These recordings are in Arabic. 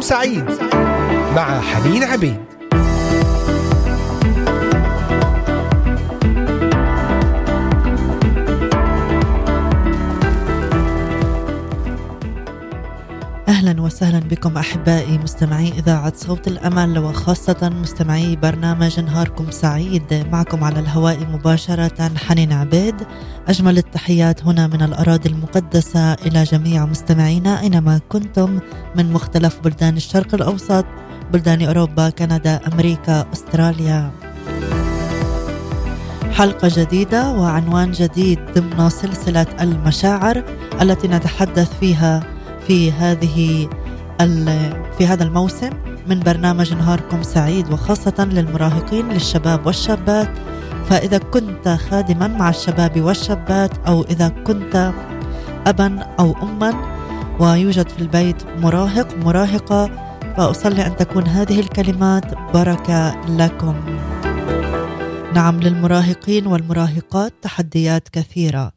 نهاركم سعيد مع حنين عبيد وسهلا بكم أحبائي مستمعي إذاعة صوت الأمل وخاصة مستمعي برنامج نهاركم سعيد. معكم على الهواء مباشرة حنين عبيد. أجمل التحيات هنا من الأراضي المقدسة إلى جميع مستمعينا أينما كنتم من مختلف بلدان الشرق الأوسط بلدان أوروبا كندا أمريكا أستراليا. حلقة جديدة وعنوان جديد ضمن سلسلة المشاعر التي نتحدث فيها في هذه في هذا الموسم من برنامج نهاركم سعيد وخاصة للمراهقين للشباب والشابات. فإذا كنت خادما مع الشباب والشابات أو إذا كنت أبا أو أما ويوجد في البيت مراهق مراهقة فأصلي أن تكون هذه الكلمات بركة لكم. نعم للمراهقين والمراهقات تحديات كثيرة.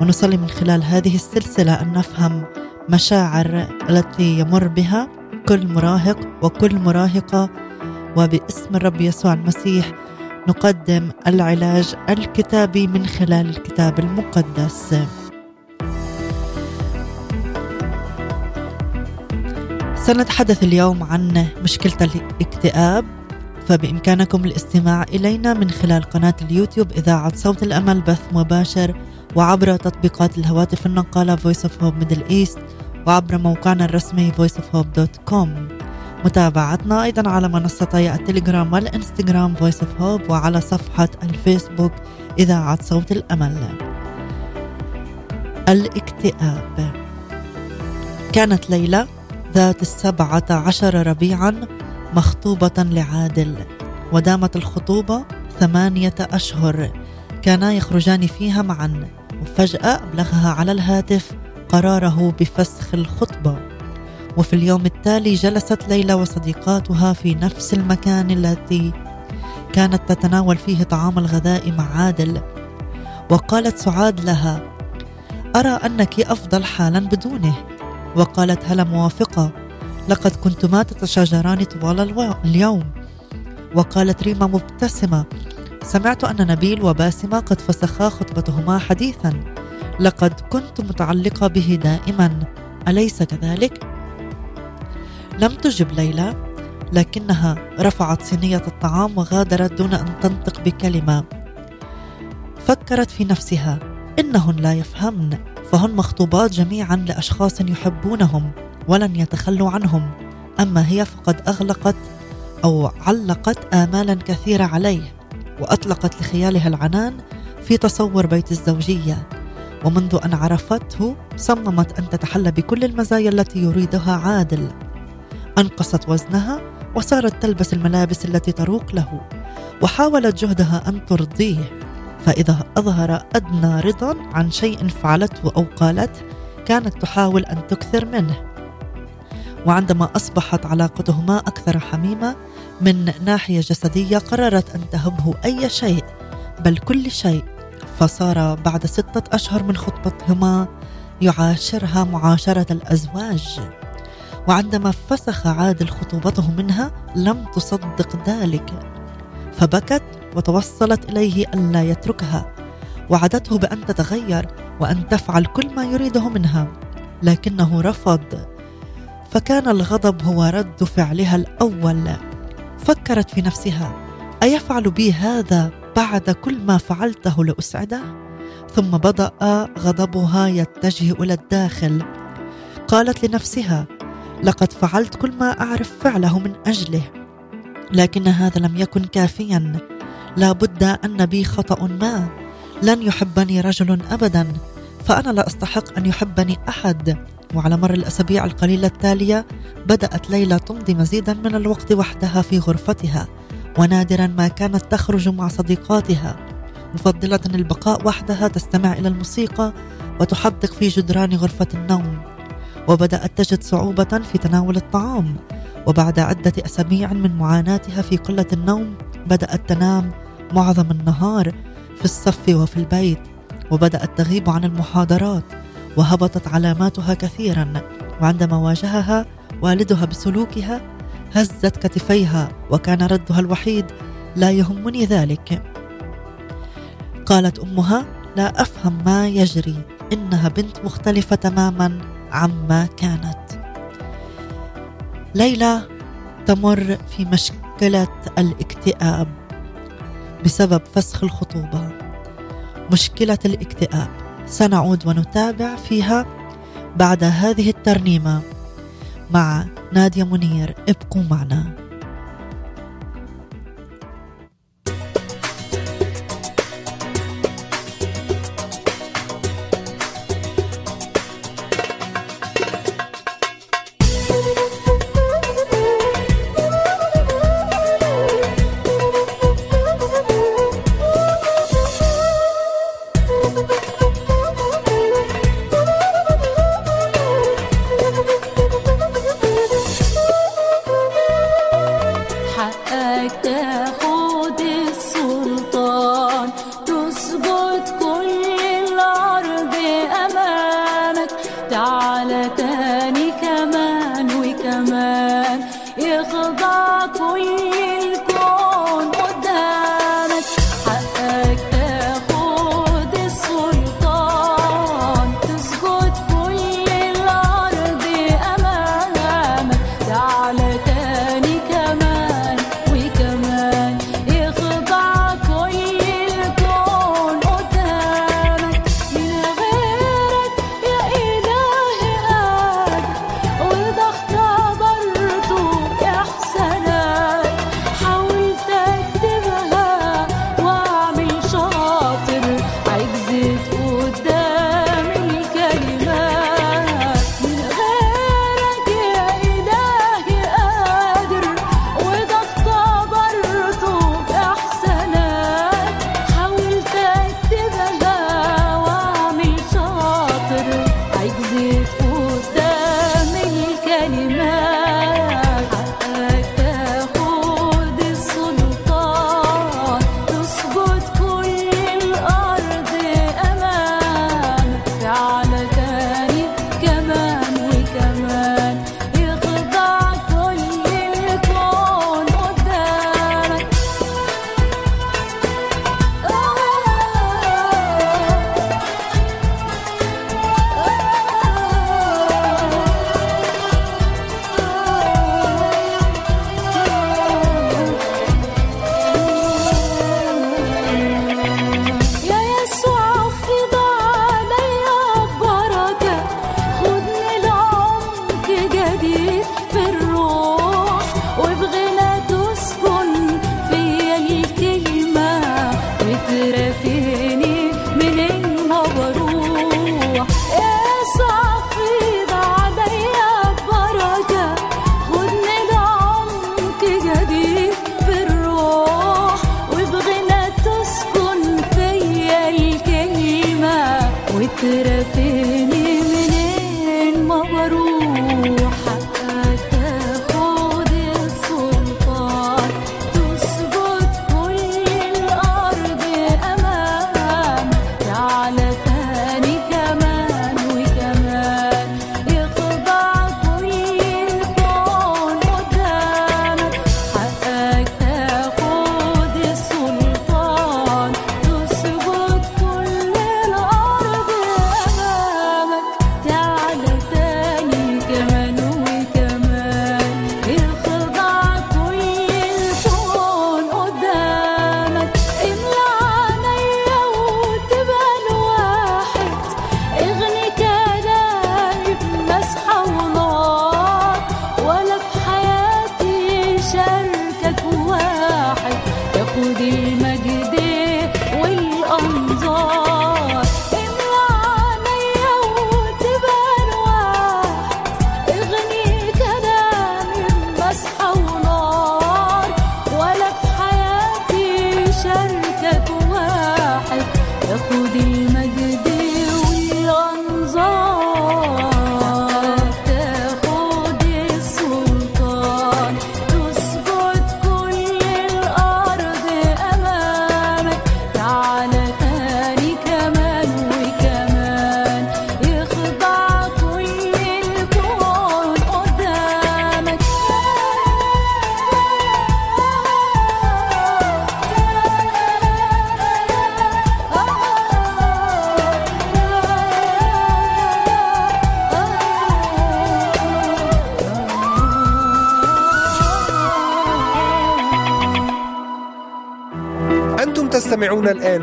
ونصلي من خلال هذه السلسلة أن نفهم مشاعر التي يمر بها كل مراهق وكل مراهقة وباسم الرب يسوع المسيح نقدم العلاج الكتابي من خلال الكتاب المقدس. سنتحدث اليوم عن مشكلة الاكتئاب فبإمكانكم الاستماع إلينا من خلال قناة اليوتيوب إذاعة صوت الأمل بث مباشر وعبر تطبيقات الهواتف النقالة Voice of Hope Middle East. وعبر موقعنا الرسمي voiceofhope.com متابعتنا أيضا على منصتي التليجرام والإنستغرام Voice of Hope وعلى صفحة الفيسبوك إذاعة صوت الأمل. الاكتئاب. كانت ليلى ذات السبعة عشر ربيعا مخطوبة لعادل ودامت الخطوبة ثمانية أشهر. كانا يخرجان فيها معا وفجأة أبلغها على الهاتف قراره بفسخ الخطبة. وفي اليوم التالي جلست ليلى وصديقاتها في نفس المكان الذي كانت تتناول فيه طعام الغداء مع عادل. وقالت سعاد لها أرى أنك أفضل حالا بدونه. وقالت هلا موافقة لقد كنتما تتشاجران طوال اليوم. وقالت ريما مبتسمة سمعت أن نبيل وباسمة قد فسخا خطبتهما حديثا. لقد كنت متعلقة به دائما. أليس كذلك؟ لم تجب ليلى لكنها رفعت صينية الطعام وغادرت دون أن تنطق بكلمة. فكرت في نفسها. إنهن لا يفهمن. فهن مخطوبات جميعا لأشخاص يحبونهم ولن يتخلوا عنهم. أما هي فقد أغلقت أو علقت آمالا كثيرة عليه وأطلقت لخيالها العنان في تصور بيت الزوجية. ومنذ أن عرفته صممت أن تتحلى بكل المزايا التي يريدها عادل. أنقصت وزنها وصارت تلبس الملابس التي تروق له وحاولت جهدها أن ترضيه. فإذا أظهر أدنى رضا عن شيء فعلته أو قالته كانت تحاول أن تكثر منه. وعندما أصبحت علاقتهما أكثر حميمة من ناحية جسدية قررت أن تهبه أي شيء بل كل شيء. فصار بعد ستة أشهر من خطبتهما يعاشرها معاشرة الأزواج. وعندما فسخ عادل خطوبته منها لم تصدق ذلك. فبكت وتوصلت إليه ألا يتركها. وعدته بأن تتغير وأن تفعل كل ما يريده منها. لكنه رفض. فكان الغضب هو رد فعلها الأول. فكرت في نفسها. أيفعل بي هذا؟ بعد كل ما فعلته لأسعده ثم بدأ غضبها يتجه إلى الداخل. قالت لنفسها لقد فعلت كل ما أعرف فعله من أجله لكن هذا لم يكن كافيا. لا بد أن بي خطأ ما. لن يحبني رجل أبدا فأنا لا أستحق أن يحبني أحد. وعلى مر الأسابيع القليلة التالية بدأت ليلى تمضي مزيدا من الوقت وحدها في غرفتها. ونادرا ما كانت تخرج مع صديقاتها. مفضلة البقاء وحدها تستمع إلى الموسيقى وتحدق في جدران غرفة النوم. وبدأت تجد صعوبة في تناول الطعام. وبعد عدة أسابيع من معاناتها في قلة النوم بدأت تنام معظم النهار في الصف وفي البيت. وبدأت تغيب عن المحاضرات وهبطت علاماتها كثيرا. وعندما واجهها والدها بسلوكها هزت كتفيها وكان ردها الوحيد لا يهمني ذلك. قالت أمها لا أفهم ما يجري إنها بنت مختلفة تماما عما كانت. ليلى تمر في مشكلة الاكتئاب بسبب فسخ الخطوبة. مشكلة الاكتئاب. سنعود ونتابع فيها بعد هذه الترنيمة. مع نادية منير. ابقوا معنا.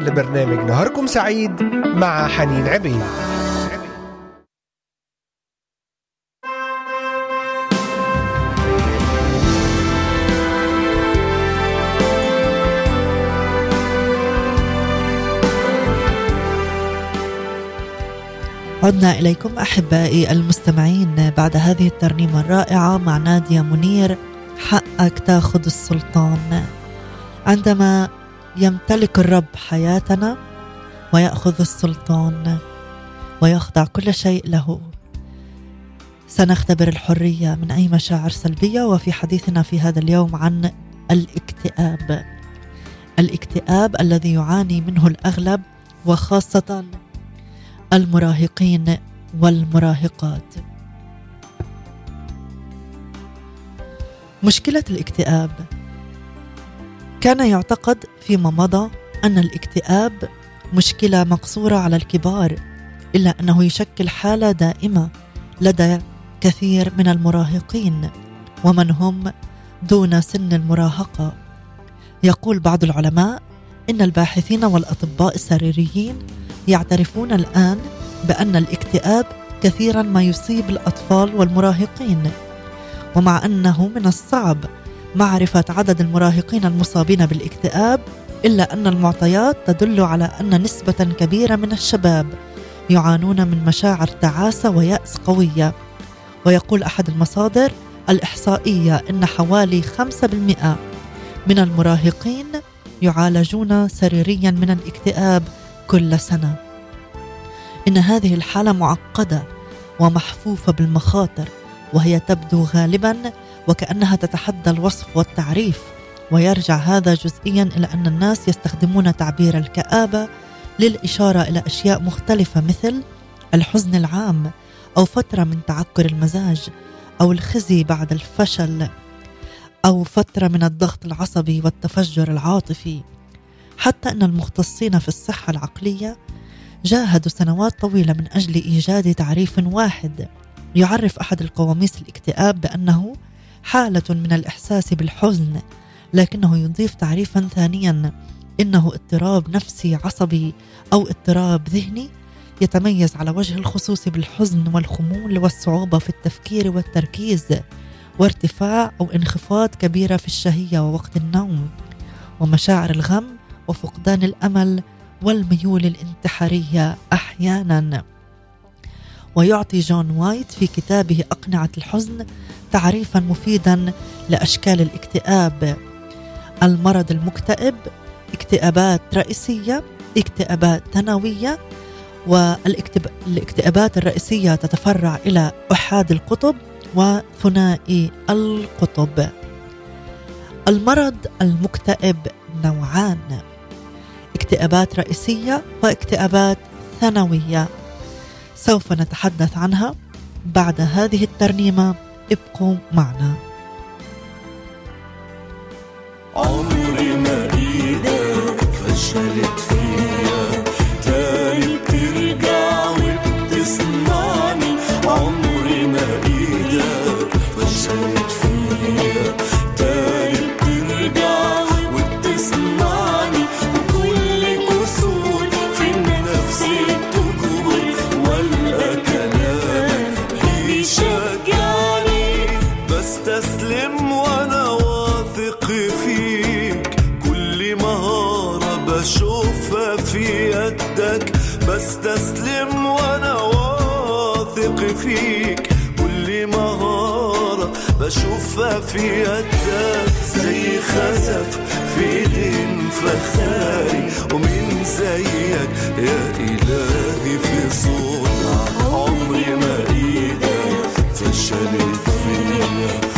لبرنامج نهاركم سعيد مع حنين عبيد عدنا إليكم أحبائي المستمعين بعد هذه الترنيمة الرائعة مع نادية منير حقك تاخذ السلطان. عندما يمتلك الرب حياتنا ويأخذ السلطان ويخضع كل شيء له. سنختبر الحرية من أي مشاعر سلبية وفي حديثنا في هذا اليوم عن الاكتئاب. الاكتئاب الذي يعاني منه الأغلب وخاصة المراهقين والمراهقات. مشكلة الاكتئاب كان يعتقد فيما مضى أن الاكتئاب مشكلة مقصورة على الكبار إلا أنه يشكل حالة دائمة لدى كثير من المراهقين ومن هم دون سن المراهقة. يقول بعض العلماء إن الباحثين والأطباء السريريين يعترفون الآن بأن الاكتئاب كثيرا ما يصيب الأطفال والمراهقين ومع أنه من الصعب معرفة عدد المراهقين المصابين بالاكتئاب إلا أن المعطيات تدل على أن نسبة كبيرة من الشباب يعانون من مشاعر تعاسة ويأس قوية. ويقول أحد المصادر الإحصائية إن حوالي 5% من المراهقين يعالجون سريريا من الاكتئاب كل سنة. إن هذه الحالة معقدة ومحفوفة بالمخاطر وهي تبدو غالبا وكأنها تتحدى الوصف والتعريف ويرجع هذا جزئيا إلى أن الناس يستخدمون تعبير الكآبة للإشارة إلى أشياء مختلفة مثل الحزن العام أو فترة من تعكر المزاج أو الخزي بعد الفشل أو فترة من الضغط العصبي والتفجر العاطفي. حتى إن المختصين في الصحة العقلية جاهدوا سنوات طويلة من أجل إيجاد تعريف واحد يعرف أحد القواميس الاكتئاب بأنه حالة من الإحساس بالحزن لكنه يضيف تعريفا ثانيا إنه اضطراب نفسي عصبي أو اضطراب ذهني يتميز على وجه الخصوص بالحزن والخمول والصعوبة في التفكير والتركيز وارتفاع أو انخفاض كبيره في الشهية ووقت النوم ومشاعر الغم وفقدان الأمل والميول الانتحارية أحيانا. ويعطي جون وايت في كتابه أقنعة الحزن تعريفا مفيدا لأشكال الاكتئاب. المرض المكتئب اكتئابات رئيسية اكتئابات ثانوية والاكتئابات الرئيسية تتفرع إلى احاد القطب وثنائي القطب المرض المكتئب نوعان اكتئابات رئيسية واكتئابات ثانوية. سوف نتحدث عنها بعد هذه الترنيمة. ابقوا معنا. عمري ما إيدك فشلت فيا فيك كل مهارة بشوفها في يدك زي خزف في ايدين فخاري ومين زيك يا إلهي في صنع عمري ما إيدك فشلت فيا.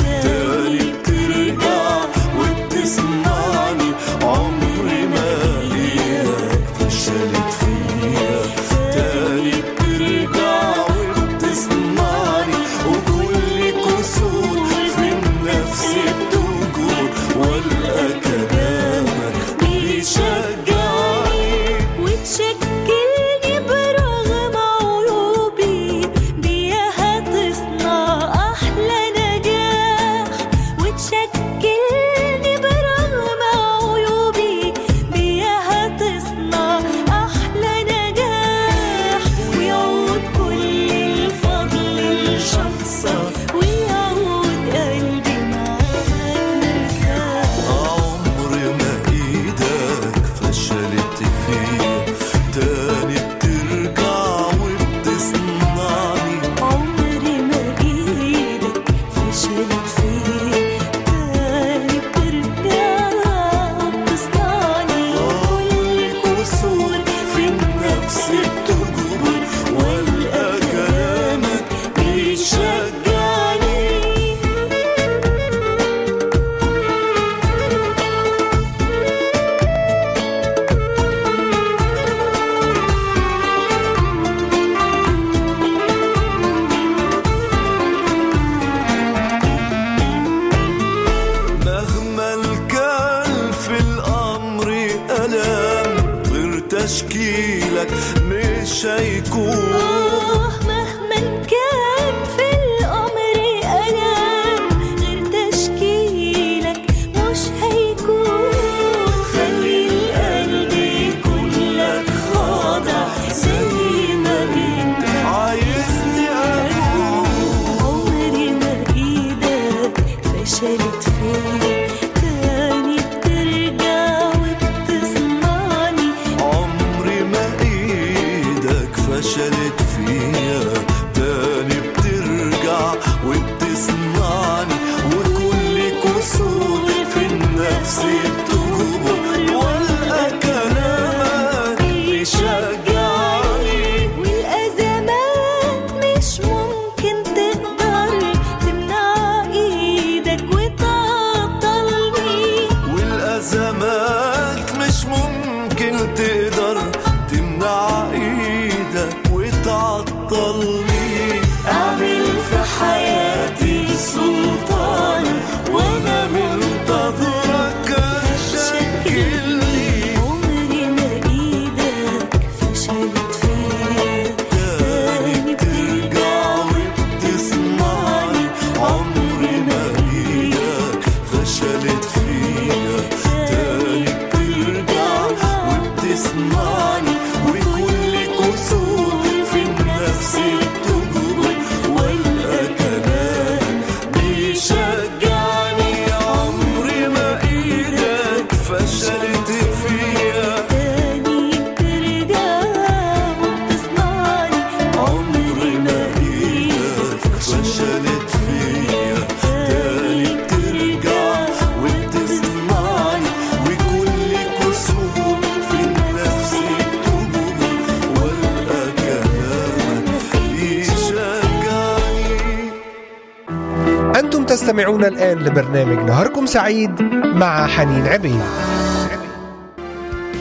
تستمعون الآن لبرنامج نهاركم سعيد مع حنين عبيد.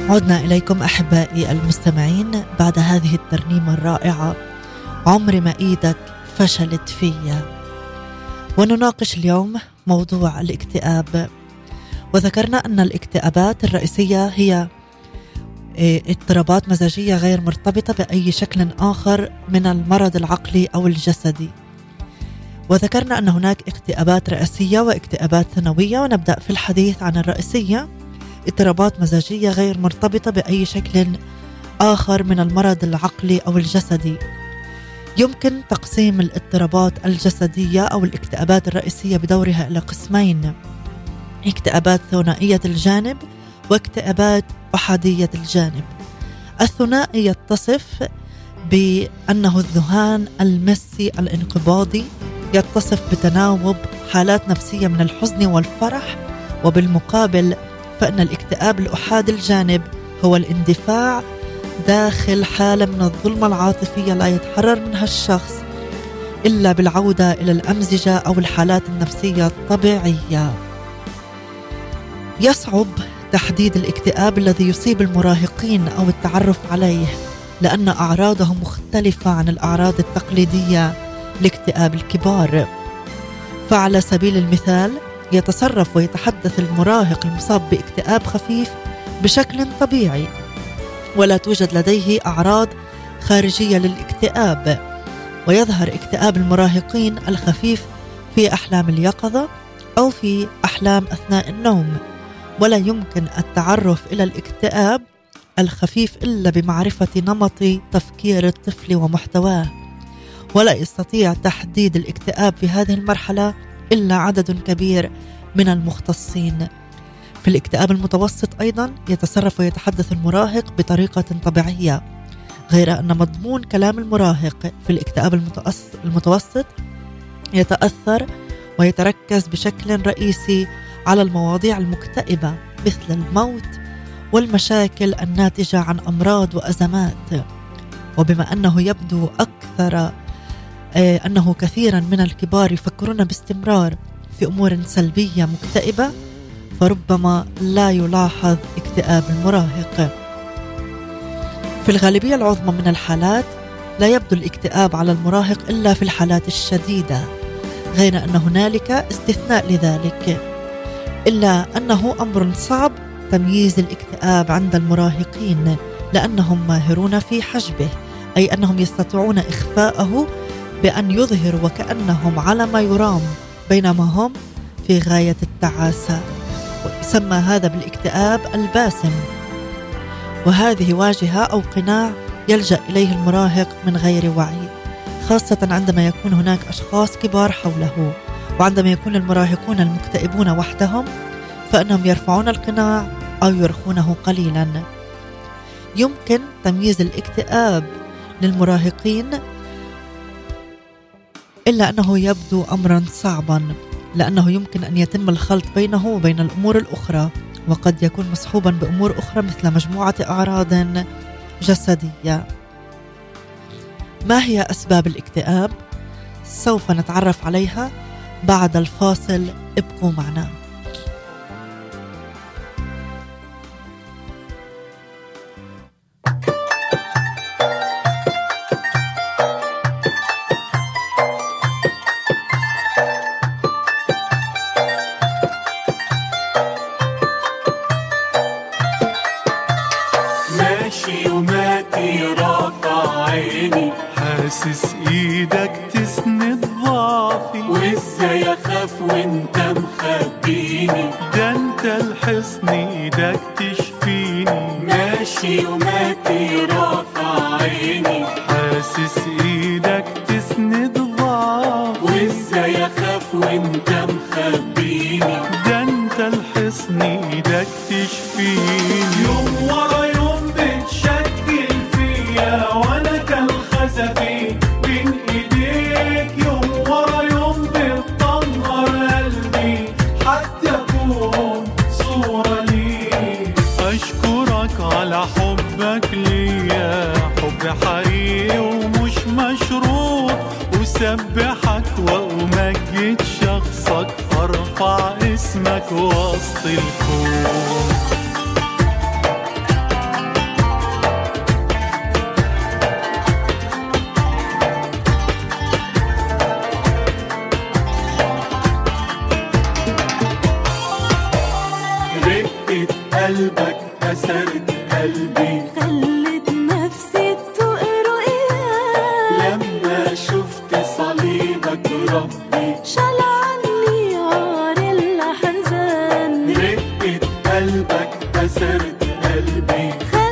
عدنا إليكم أحبائي المستمعين بعد هذه الترنيمة الرائعة. عمري ما إيدك فشلت فيا. ونناقش اليوم موضوع الاكتئاب. وذكرنا أن الاكتئابات الرئيسية هي إيه، اضطرابات مزاجية غير مرتبطة بأي شكل آخر من المرض العقلي أو الجسدي. وذكرنا أن هناك اكتئابات رئيسية واكتئابات ثانوية ونبدأ في الحديث عن الرئيسية. اضطرابات مزاجية غير مرتبطة بأي شكل آخر من المرض العقلي أو الجسدي. يمكن تقسيم الاضطرابات الجسدية أو الاكتئابات الرئيسية بدورها إلى قسمين اكتئابات ثنائية الجانب واكتئابات أحادية الجانب. الثنائي يتصف بأنه الذهان المسي الانقباضي يتصف بتناوب حالات نفسية من الحزن والفرح وبالمقابل فإن الاكتئاب الأحادي الجانب هو الاندفاع داخل حالة من الظلمة العاطفية لا يتحرر منها الشخص إلا بالعودة إلى الأمزجة أو الحالات النفسية الطبيعية. يصعب تحديد الاكتئاب الذي يصيب المراهقين أو التعرف عليه لأن أعراضه مختلفة عن الأعراض التقليدية. لاكتئاب الكبار. فعلى سبيل المثال يتصرف ويتحدث المراهق المصاب باكتئاب خفيف بشكل طبيعي. ولا توجد لديه أعراض خارجية للاكتئاب. ويظهر اكتئاب المراهقين الخفيف في أحلام اليقظة أو في أحلام أثناء النوم. ولا يمكن التعرف إلى الاكتئاب الخفيف إلا بمعرفة نمط تفكير الطفل ومحتواه. ولا يستطيع تحديد الاكتئاب في هذه المرحلة إلا عدد كبير من المختصين. في الاكتئاب المتوسط أيضا يتصرف ويتحدث المراهق بطريقة طبيعية غير أن مضمون كلام المراهق في الاكتئاب المتوسط يتأثر ويتركز بشكل رئيسي على المواضيع المكتئبة مثل الموت والمشاكل الناتجة عن أمراض وأزمات. وبما أنه يبدو أكثر آه، أنه كثيرا من الكبار يفكرون باستمرار في أمور سلبية مكتئبة فربما لا يلاحظ اكتئاب المراهق. في الغالبية العظمى من الحالات لا يبدو الاكتئاب على المراهق إلا في الحالات الشديدة غير أن هنالك استثناء لذلك إلا أنه أمر صعب تمييز الاكتئاب عند المراهقين لأنهم ماهرون في حجبه أي أنهم يستطيعون إخفاءه بأن يظهروا وكأنهم على ما يرام بينما هم في غاية التعاسة. ويسمى هذا بالاكتئاب الباسم. وهذه واجهة أو قناع يلجأ إليه المراهق من غير وعي خاصة عندما يكون هناك أشخاص كبار حوله. وعندما يكون المراهقون المكتئبون وحدهم فإنهم يرفعون القناع أو يرخونه قليلا. يمكن تمييز الاكتئاب للمراهقين إلا أنه يبدو أمرا صعبا لأنه يمكن أن يتم الخلط بينه وبين الأمور الأخرى وقد يكون مصحوبا بأمور أخرى مثل مجموعة أعراض جسدية. ما هي أسباب الاكتئاب؟ سوف نتعرف عليها بعد الفاصل. ابقوا معنا. حاسس إيدك تسند ضعفي. وازاي اخاف وانت مخبيني. ده انت الحصن إيدك تشفيني. ماشي وماتي رافع عيني حاسس إيدك تسند ضعفي. وازاي اخاف وانت مخبيني. ده انت الحصن إيدك تشفيني. أسرت قلبي.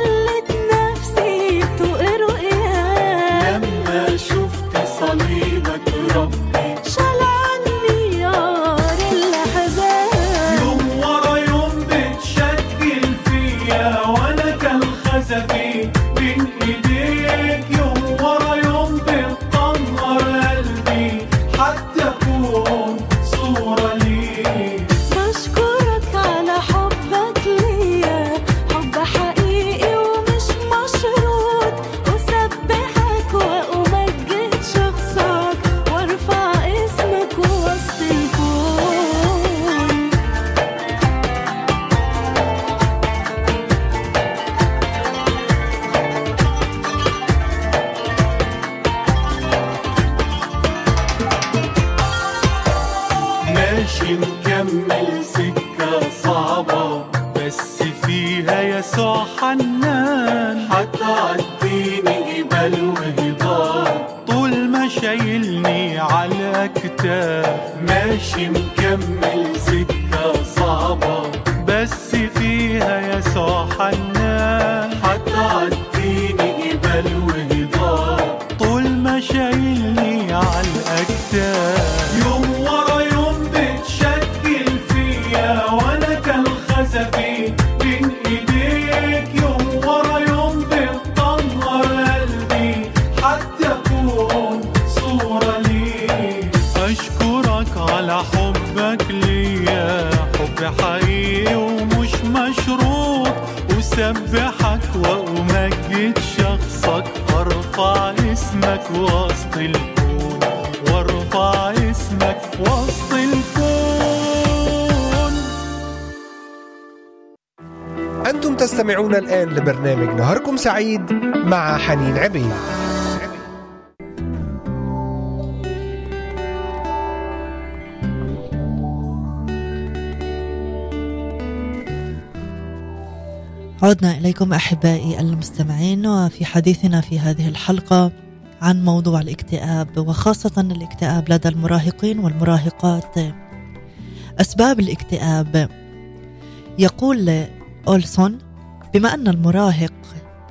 وسط الكون وارفع اسمك وسط الكون. أنتم تستمعون الآن لبرنامج نهاركم سعيد مع حنين عبيد. عدنا إليكم أحبائي المستمعين وفي حديثنا في هذه الحلقة عن موضوع الاكتئاب وخاصة الاكتئاب لدى المراهقين والمراهقات. أسباب الاكتئاب. يقول أولسون بما أن المراهق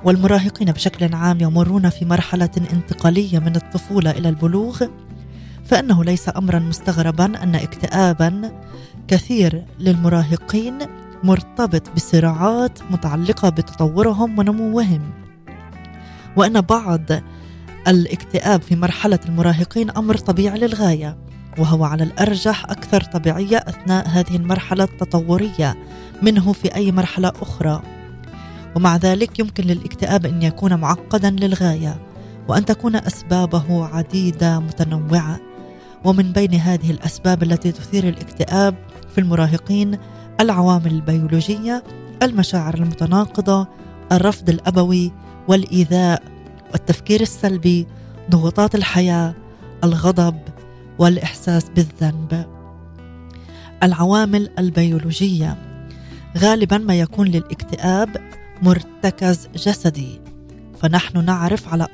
والمراهقين بشكل عام يمرون في مرحلة انتقالية من الطفولة إلى البلوغ فإنه ليس أمرا مستغربا أن اكتئابا كثير للمراهقين مرتبط بصراعات متعلقة بتطورهم ونموهم. وأن بعض الاكتئاب في مرحلة المراهقين أمر طبيعي للغاية وهو على الأرجح أكثر طبيعية أثناء هذه المرحلة التطورية منه في أي مرحلة أخرى. ومع ذلك يمكن للاكتئاب أن يكون معقدا للغاية وأن تكون أسبابه عديدة متنوعة. ومن بين هذه الأسباب التي تثير الاكتئاب في المراهقين العوامل البيولوجية المشاعر المتناقضة الرفض الأبوي والإيذاء والتفكير السلبي ضغوطات الحياة الغضب والإحساس بالذنب. العوامل البيولوجية. غالبا ما يكون للاكتئاب مرتكز جسدي. فنحن نعرف على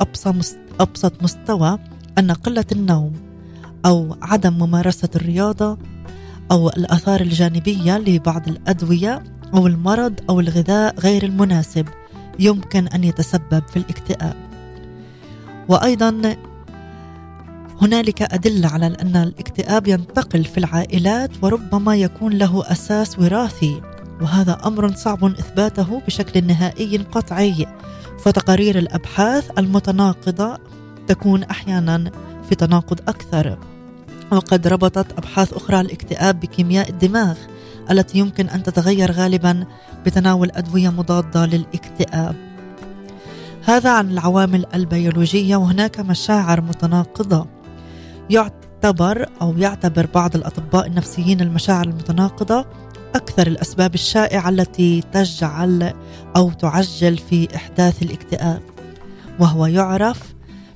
أبسط مستوى أن قلة النوم أو عدم ممارسة الرياضة أو الآثار الجانبية لبعض الأدوية أو المرض أو الغذاء غير المناسب يمكن أن يتسبب في الاكتئاب. وأيضا هنالك أدلة على أن الاكتئاب ينتقل في العائلات وربما يكون له أساس وراثي وهذا أمر صعب إثباته بشكل نهائي قطعي. فتقارير الأبحاث المتناقضة تكون أحيانا في تناقض أكثر. وقد ربطت أبحاث أخرى الاكتئاب بكيمياء الدماغ التي يمكن أن تتغير غالبا بتناول أدوية مضادة للاكتئاب. هذا عن العوامل البيولوجية وهناك مشاعر متناقضة. يعتبر أو يعتبر بعض الأطباء النفسيين المشاعر المتناقضة أكثر الأسباب الشائعة التي تجعل أو تعجل في إحداث الاكتئاب. وهو يعرف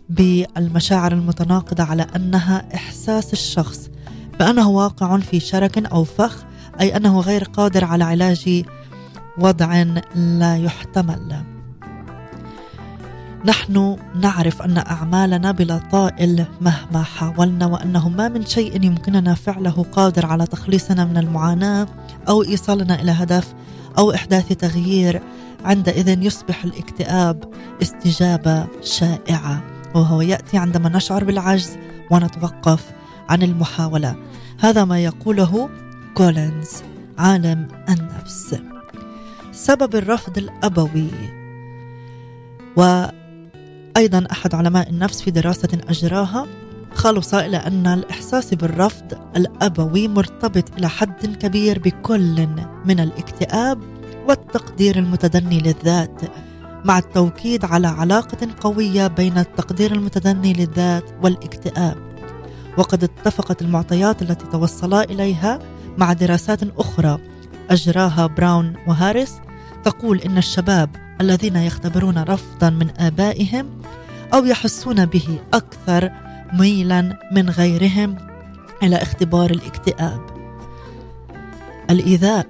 بالمشاعر المتناقضة على أنها إحساس الشخص بأنه واقع في شرك أو فخ أي أنه غير قادر على علاج وضع لا يحتمل. نحن نعرف أن أعمالنا بلا طائل مهما حاولنا وأنه ما من شيء يمكننا فعله قادر على تخليصنا من المعاناة أو إيصالنا إلى هدف أو إحداث تغيير عندئذ يصبح الاكتئاب استجابة شائعة. وهو يأتي عندما نشعر بالعجز ونتوقف عن المحاولة. هذا ما يقوله كولينز عالم النفس. سبب الرفض الأبوي. وأيضا أحد علماء النفس في دراسة أجراها خلص إلى أن الإحساس بالرفض الأبوي مرتبط إلى حد كبير بكل من الاكتئاب والتقدير المتدني للذات مع التوكيد على علاقة قوية بين التقدير المتدني للذات والاكتئاب. وقد اتفقت المعطيات التي توصلا إليها مع دراسات أخرى أجراها براون وهاريس تقول إن الشباب الذين يختبرون رفضا من آبائهم أو يحسون به أكثر ميلا من غيرهم إلى اختبار الاكتئاب. الإيذاء.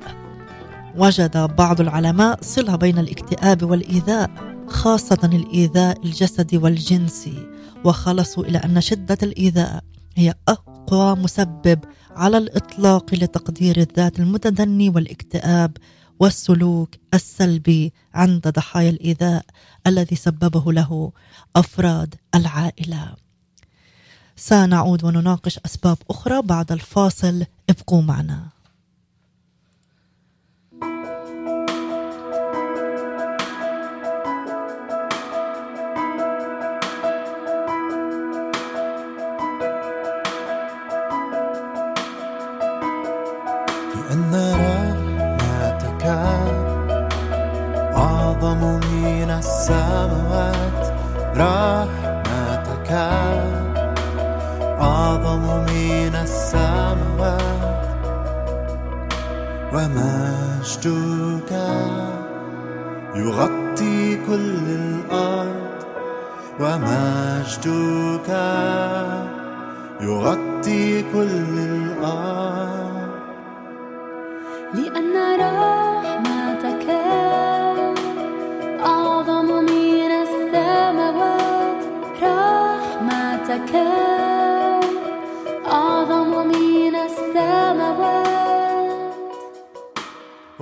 وجد بعض العلماء صلة بين الاكتئاب والإيذاء خاصة الإيذاء الجسدي والجنسي وخلصوا إلى أن شدة الإيذاء هي أقوى مسبب على الإطلاق لتقدير الذات المتدني والاكتئاب والسلوك السلبي عند ضحايا الإيذاء الذي سببه له أفراد العائلة. سنعود ونناقش أسباب أخرى بعد الفاصل ابقوا معنا. لأن رحمتك أعظم من السماوات ومجدك يغطي كل الأرض ومجدك يغطي كل الأرض لأن رحمتك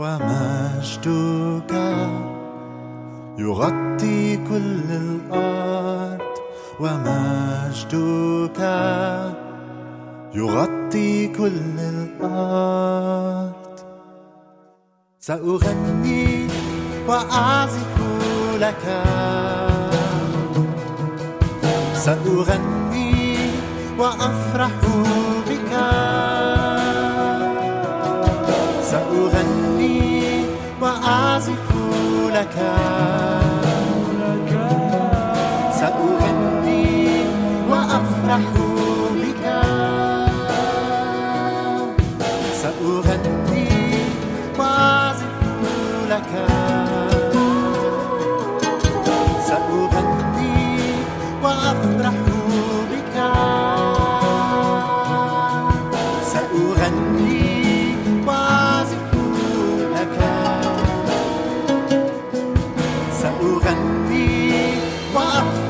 ومجدك يغطي كل الأرض ومجدك يغطي كل الأرض سأغني وأعزف لك. سأغني وأفرح بك. سأغني وأعزف لك. سأغني وأفرح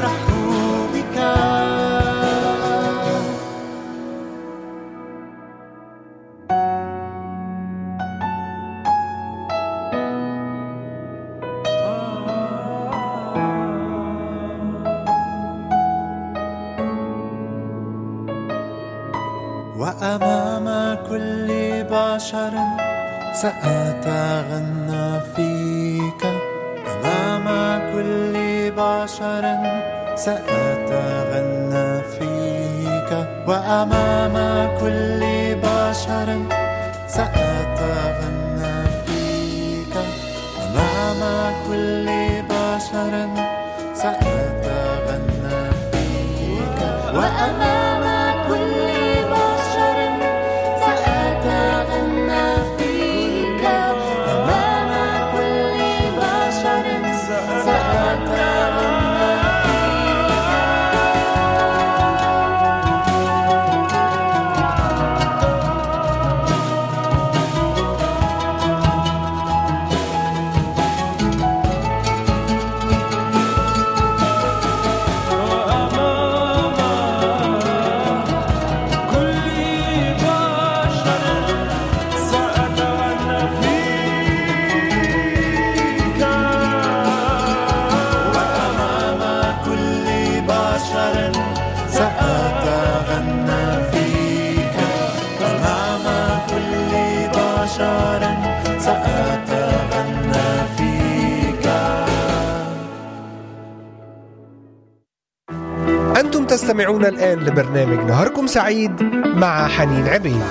تستمعون الآن لبرنامج نهاركم سعيد مع حنين عبيد.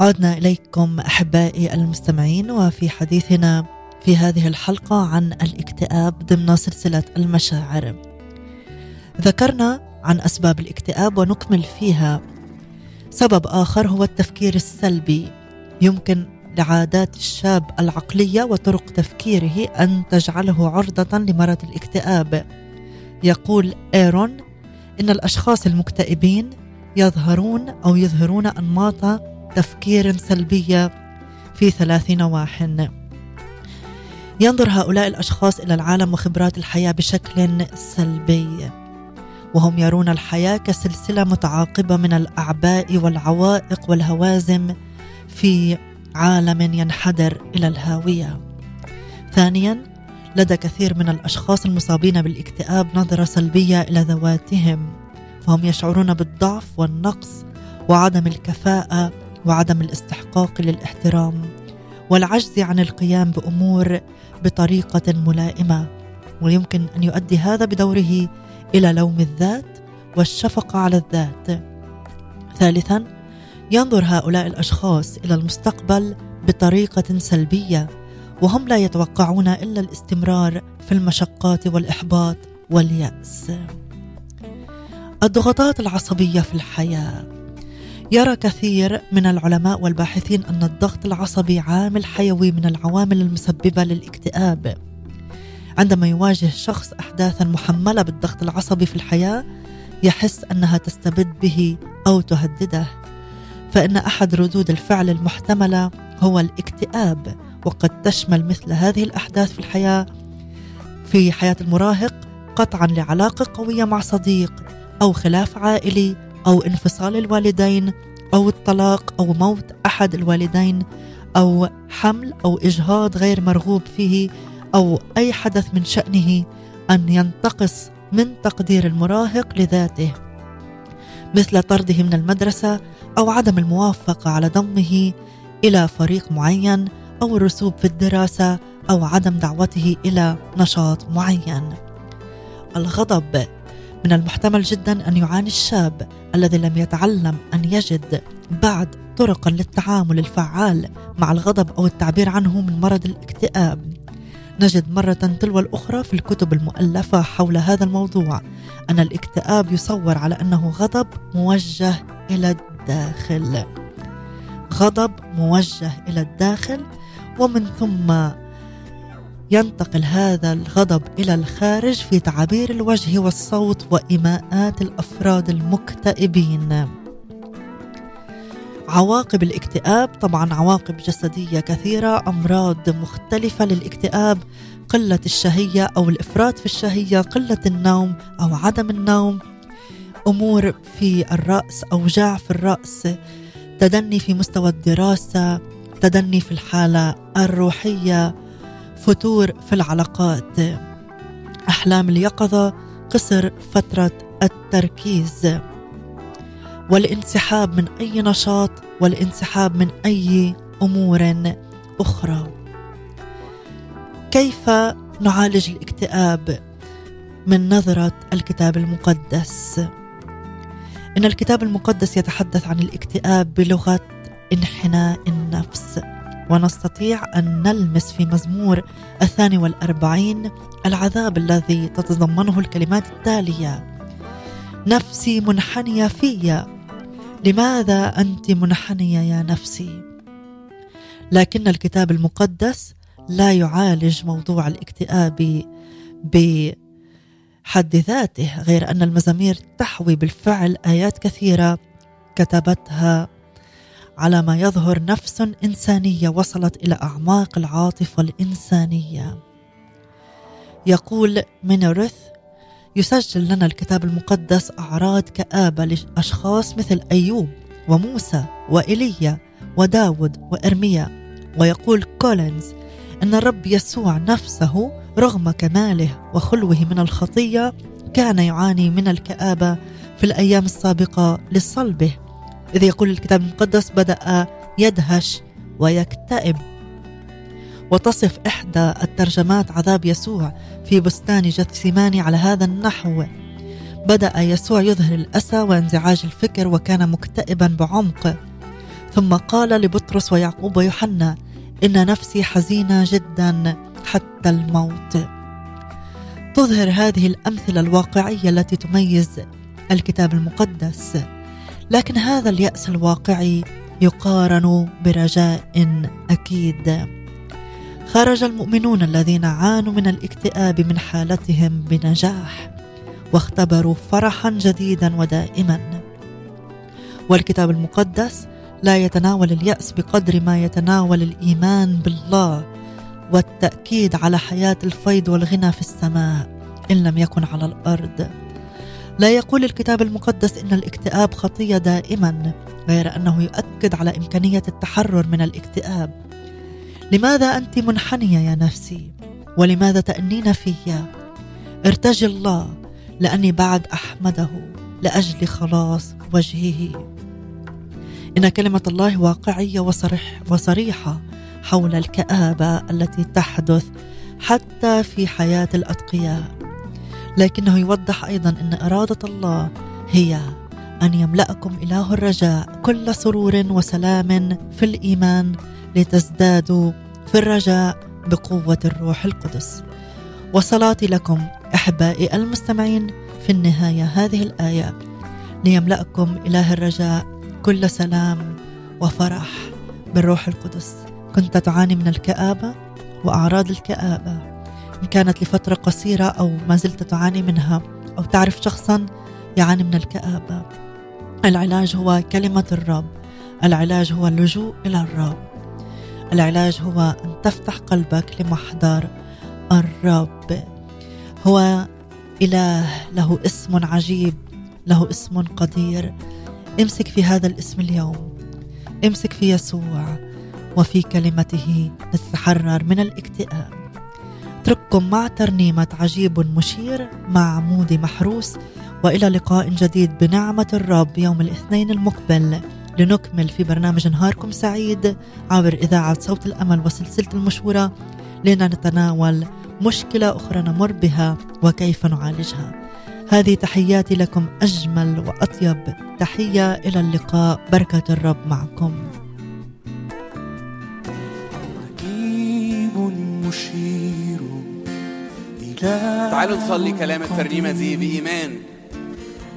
عدنا إليكم أحبائي المستمعين وفي حديثنا في هذه الحلقة عن الاكتئاب ضمن سلسلة المشاعر. ذكرنا عن أسباب الاكتئاب ونكمل فيها. سبب آخر هو التفكير السلبي. يمكن لعادات الشاب العقلية وطرق تفكيره أن تجعله عرضة لمرض الاكتئاب. يقول إيرون إن الأشخاص المكتئبين يظهرون أو يظهرون أنماط تفكير سلبية في ثلاث نواح ينظر هؤلاء الأشخاص إلى العالم وخبرات الحياة بشكل سلبي وهم يرون الحياة كسلسلة متعاقبة من الأعباء والعوائق والهوازم في عالم ينحدر إلى الهاوية. ثانيا لدى كثير من الأشخاص المصابين بالاكتئاب نظرة سلبية إلى ذواتهم فهم يشعرون بالضعف والنقص وعدم الكفاءة وعدم الاستحقاق للاحترام والعجز عن القيام بأمور بطريقة ملائمة ويمكن أن يؤدي هذا بدوره إلى لوم الذات والشفقة على الذات. ثالثا ينظر هؤلاء الأشخاص إلى المستقبل بطريقة سلبية. وهم لا يتوقعون إلا الاستمرار في المشقات والإحباط واليأس. الضغوطات العصبية في الحياة. يرى كثير من العلماء والباحثين أن الضغط العصبي عامل حيوي من العوامل المسببة للاكتئاب. عندما يواجه شخص احداثا محملة بالضغط العصبي في الحياة يحس أنها تستبد به أو تهدده فإن أحد ردود الفعل المحتملة هو الاكتئاب. وقد تشمل مثل هذه الأحداث في الحياة في حياة المراهق قطعا لعلاقة قوية مع صديق أو خلاف عائلي أو انفصال الوالدين أو الطلاق أو موت أحد الوالدين أو حمل أو إجهاض غير مرغوب فيه أو أي حدث من شأنه أن ينتقص من تقدير المراهق لذاته. مثل طرده من المدرسة أو عدم الموافقة على ضمه إلى فريق معين أو الرسوب في الدراسة أو عدم دعوته إلى نشاط معين الغضب من المحتمل جدا أن يعاني الشاب الذي لم يتعلم أن يجد بعد طرقا للتعامل الفعال مع الغضب أو التعبير عنه من مرض الاكتئاب. نجد مرة تلو الأخرى في الكتب المؤلفة حول هذا الموضوع أن الاكتئاب يصور على أنه غضب موجه إلى الداخل. غضب موجه إلى الداخل ومن ثم ينتقل هذا الغضب إلى الخارج في تعابير الوجه والصوت وإيماءات الأفراد المكتئبين. عواقب الاكتئاب طبعا عواقب جسدية كثيرة أمراض مختلفة للاكتئاب قلة الشهية أو الإفراط في الشهية قلة النوم أو عدم النوم أمور في الرأس اوجاع في الرأس تدني في مستوى الدراسة تدني في الحالة الروحية فتور في العلاقات. أحلام اليقظة قصر فترة التركيز. والانسحاب من أي نشاط والانسحاب من أي أمور أخرى. كيف نعالج الاكتئاب؟ من نظرة الكتاب المقدس. إن الكتاب المقدس يتحدث عن الاكتئاب بلغة انحناء. النفس ونستطيع أن نلمس في مزمور الثاني والأربعين العذاب الذي تتضمنه الكلمات التالية. نفسي منحنية في. لماذا أنت منحنية يا نفسي؟ لكن الكتاب المقدس لا يعالج موضوع الاكتئاب بحد ذاته غير أن المزامير تحوي بالفعل آيات كثيرة كتبتها على ما يظهر نفس إنسانية وصلت إلى أعماق العاطفة الإنسانية. يقول مينورث يسجل لنا الكتاب المقدس أعراض كآبة لأشخاص مثل أيوب وموسى وايليا وداود وإرميا. ويقول كولينز إن الرب يسوع نفسه رغم كماله وخلوه من الخطية كان يعاني من الكآبة في الأيام السابقة لصلبه. إذ يقول الكتاب المقدس بدأ يدهش ويكتئب. وتصف إحدى الترجمات عذاب يسوع في بستان جثسيماني على هذا النحو. بدأ يسوع يظهر الأسى وانزعاج الفكر وكان مكتئبا بعمق. ثم قال لبطرس ويعقوب ويوحنا إن نفسي حزينة جدا حتى الموت. تظهر هذه الأمثلة الواقعية التي تميز الكتاب المقدس. لكن هذا اليأس الواقعي يقارن برجاء أكيد. خرج المؤمنون الذين عانوا من الاكتئاب من حالتهم بنجاح واختبروا فرحا جديدا ودائما. والكتاب المقدس لا يتناول اليأس بقدر ما يتناول الإيمان بالله والتأكيد على حياة الفيض والغنى في السماء إن لم يكن على الأرض. لا يقول الكتاب المقدس إن الاكتئاب خطية دائما غير أنه يؤكد على إمكانية التحرر من الاكتئاب. لماذا أنت منحنية يا نفسي؟ ولماذا تأنين في؟ ارتجي الله لأني بعد أحمده لأجل خلاص وجهه. إن كلمة الله واقعية وصريح وصريحة حول الكآبة التي تحدث حتى في حياة الأتقياء. لكنه يوضح أيضا أن إرادة الله هي أن يملأكم إله الرجاء كل سرور وسلام في الإيمان لتزدادوا في الرجاء بقوة الروح القدس. وصلاتي لكم أحبائي المستمعين في النهاية هذه الآية. ليملأكم إله الرجاء كل سلام وفرح بالروح القدس. كنت تعاني من الكآبة وأعراض الكآبة. إن كانت لفترة قصيرة أو ما زلت تعاني منها أو تعرف شخصا يعاني من الكآبة. العلاج هو كلمة الرب. العلاج هو اللجوء إلى الرب. العلاج هو أن تفتح قلبك لمحضر الرب. هو إله. له اسم عجيب. له اسم قدير. امسك في هذا الاسم اليوم. امسك في يسوع. وفي كلمته لتتحرر من الاكتئاب. اترككم مع ترنيمة عجيب مشير مع عمودي محروس وإلى لقاء جديد بنعمة الرب يوم الاثنين المقبل. لنكمل في برنامج نهاركم سعيد عبر إذاعة صوت الأمل وسلسلة المشورة. لنتناول مشكلة أخرى نمر بها وكيف نعالجها. هذه تحياتي لكم أجمل وأطيب تحية. إلى اللقاء. بركة الرب معكم. عجيب مشير تعالوا نصلي كلام الترنيمة دي بإيمان.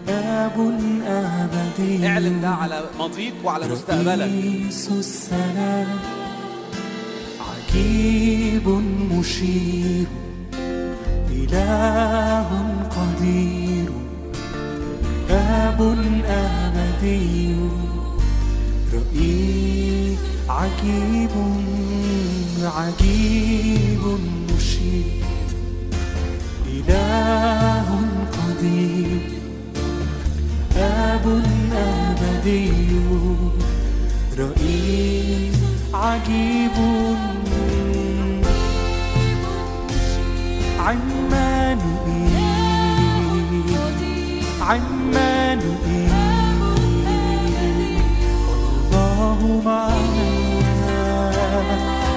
آب أبدي. اعلن ده على ماضيك وعلى مستقبلك. رئيس السلام. عجيب مشير. إله قدير. آب أبدي. رئيس عجيب عجيب مشير. إله قدير أب أبدي رئيس عجيب. عمانوئيل إيه؟ عمانوئيل إيه؟ الله معنا.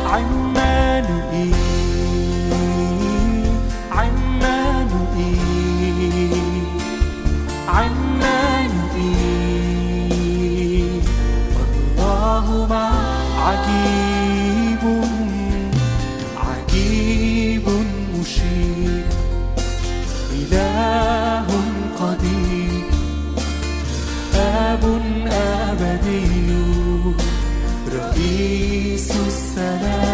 عمانوئيل إيه؟ عناني عناني والله عجيب عجيب مشير إله قدير أب أبدي رئيس السلام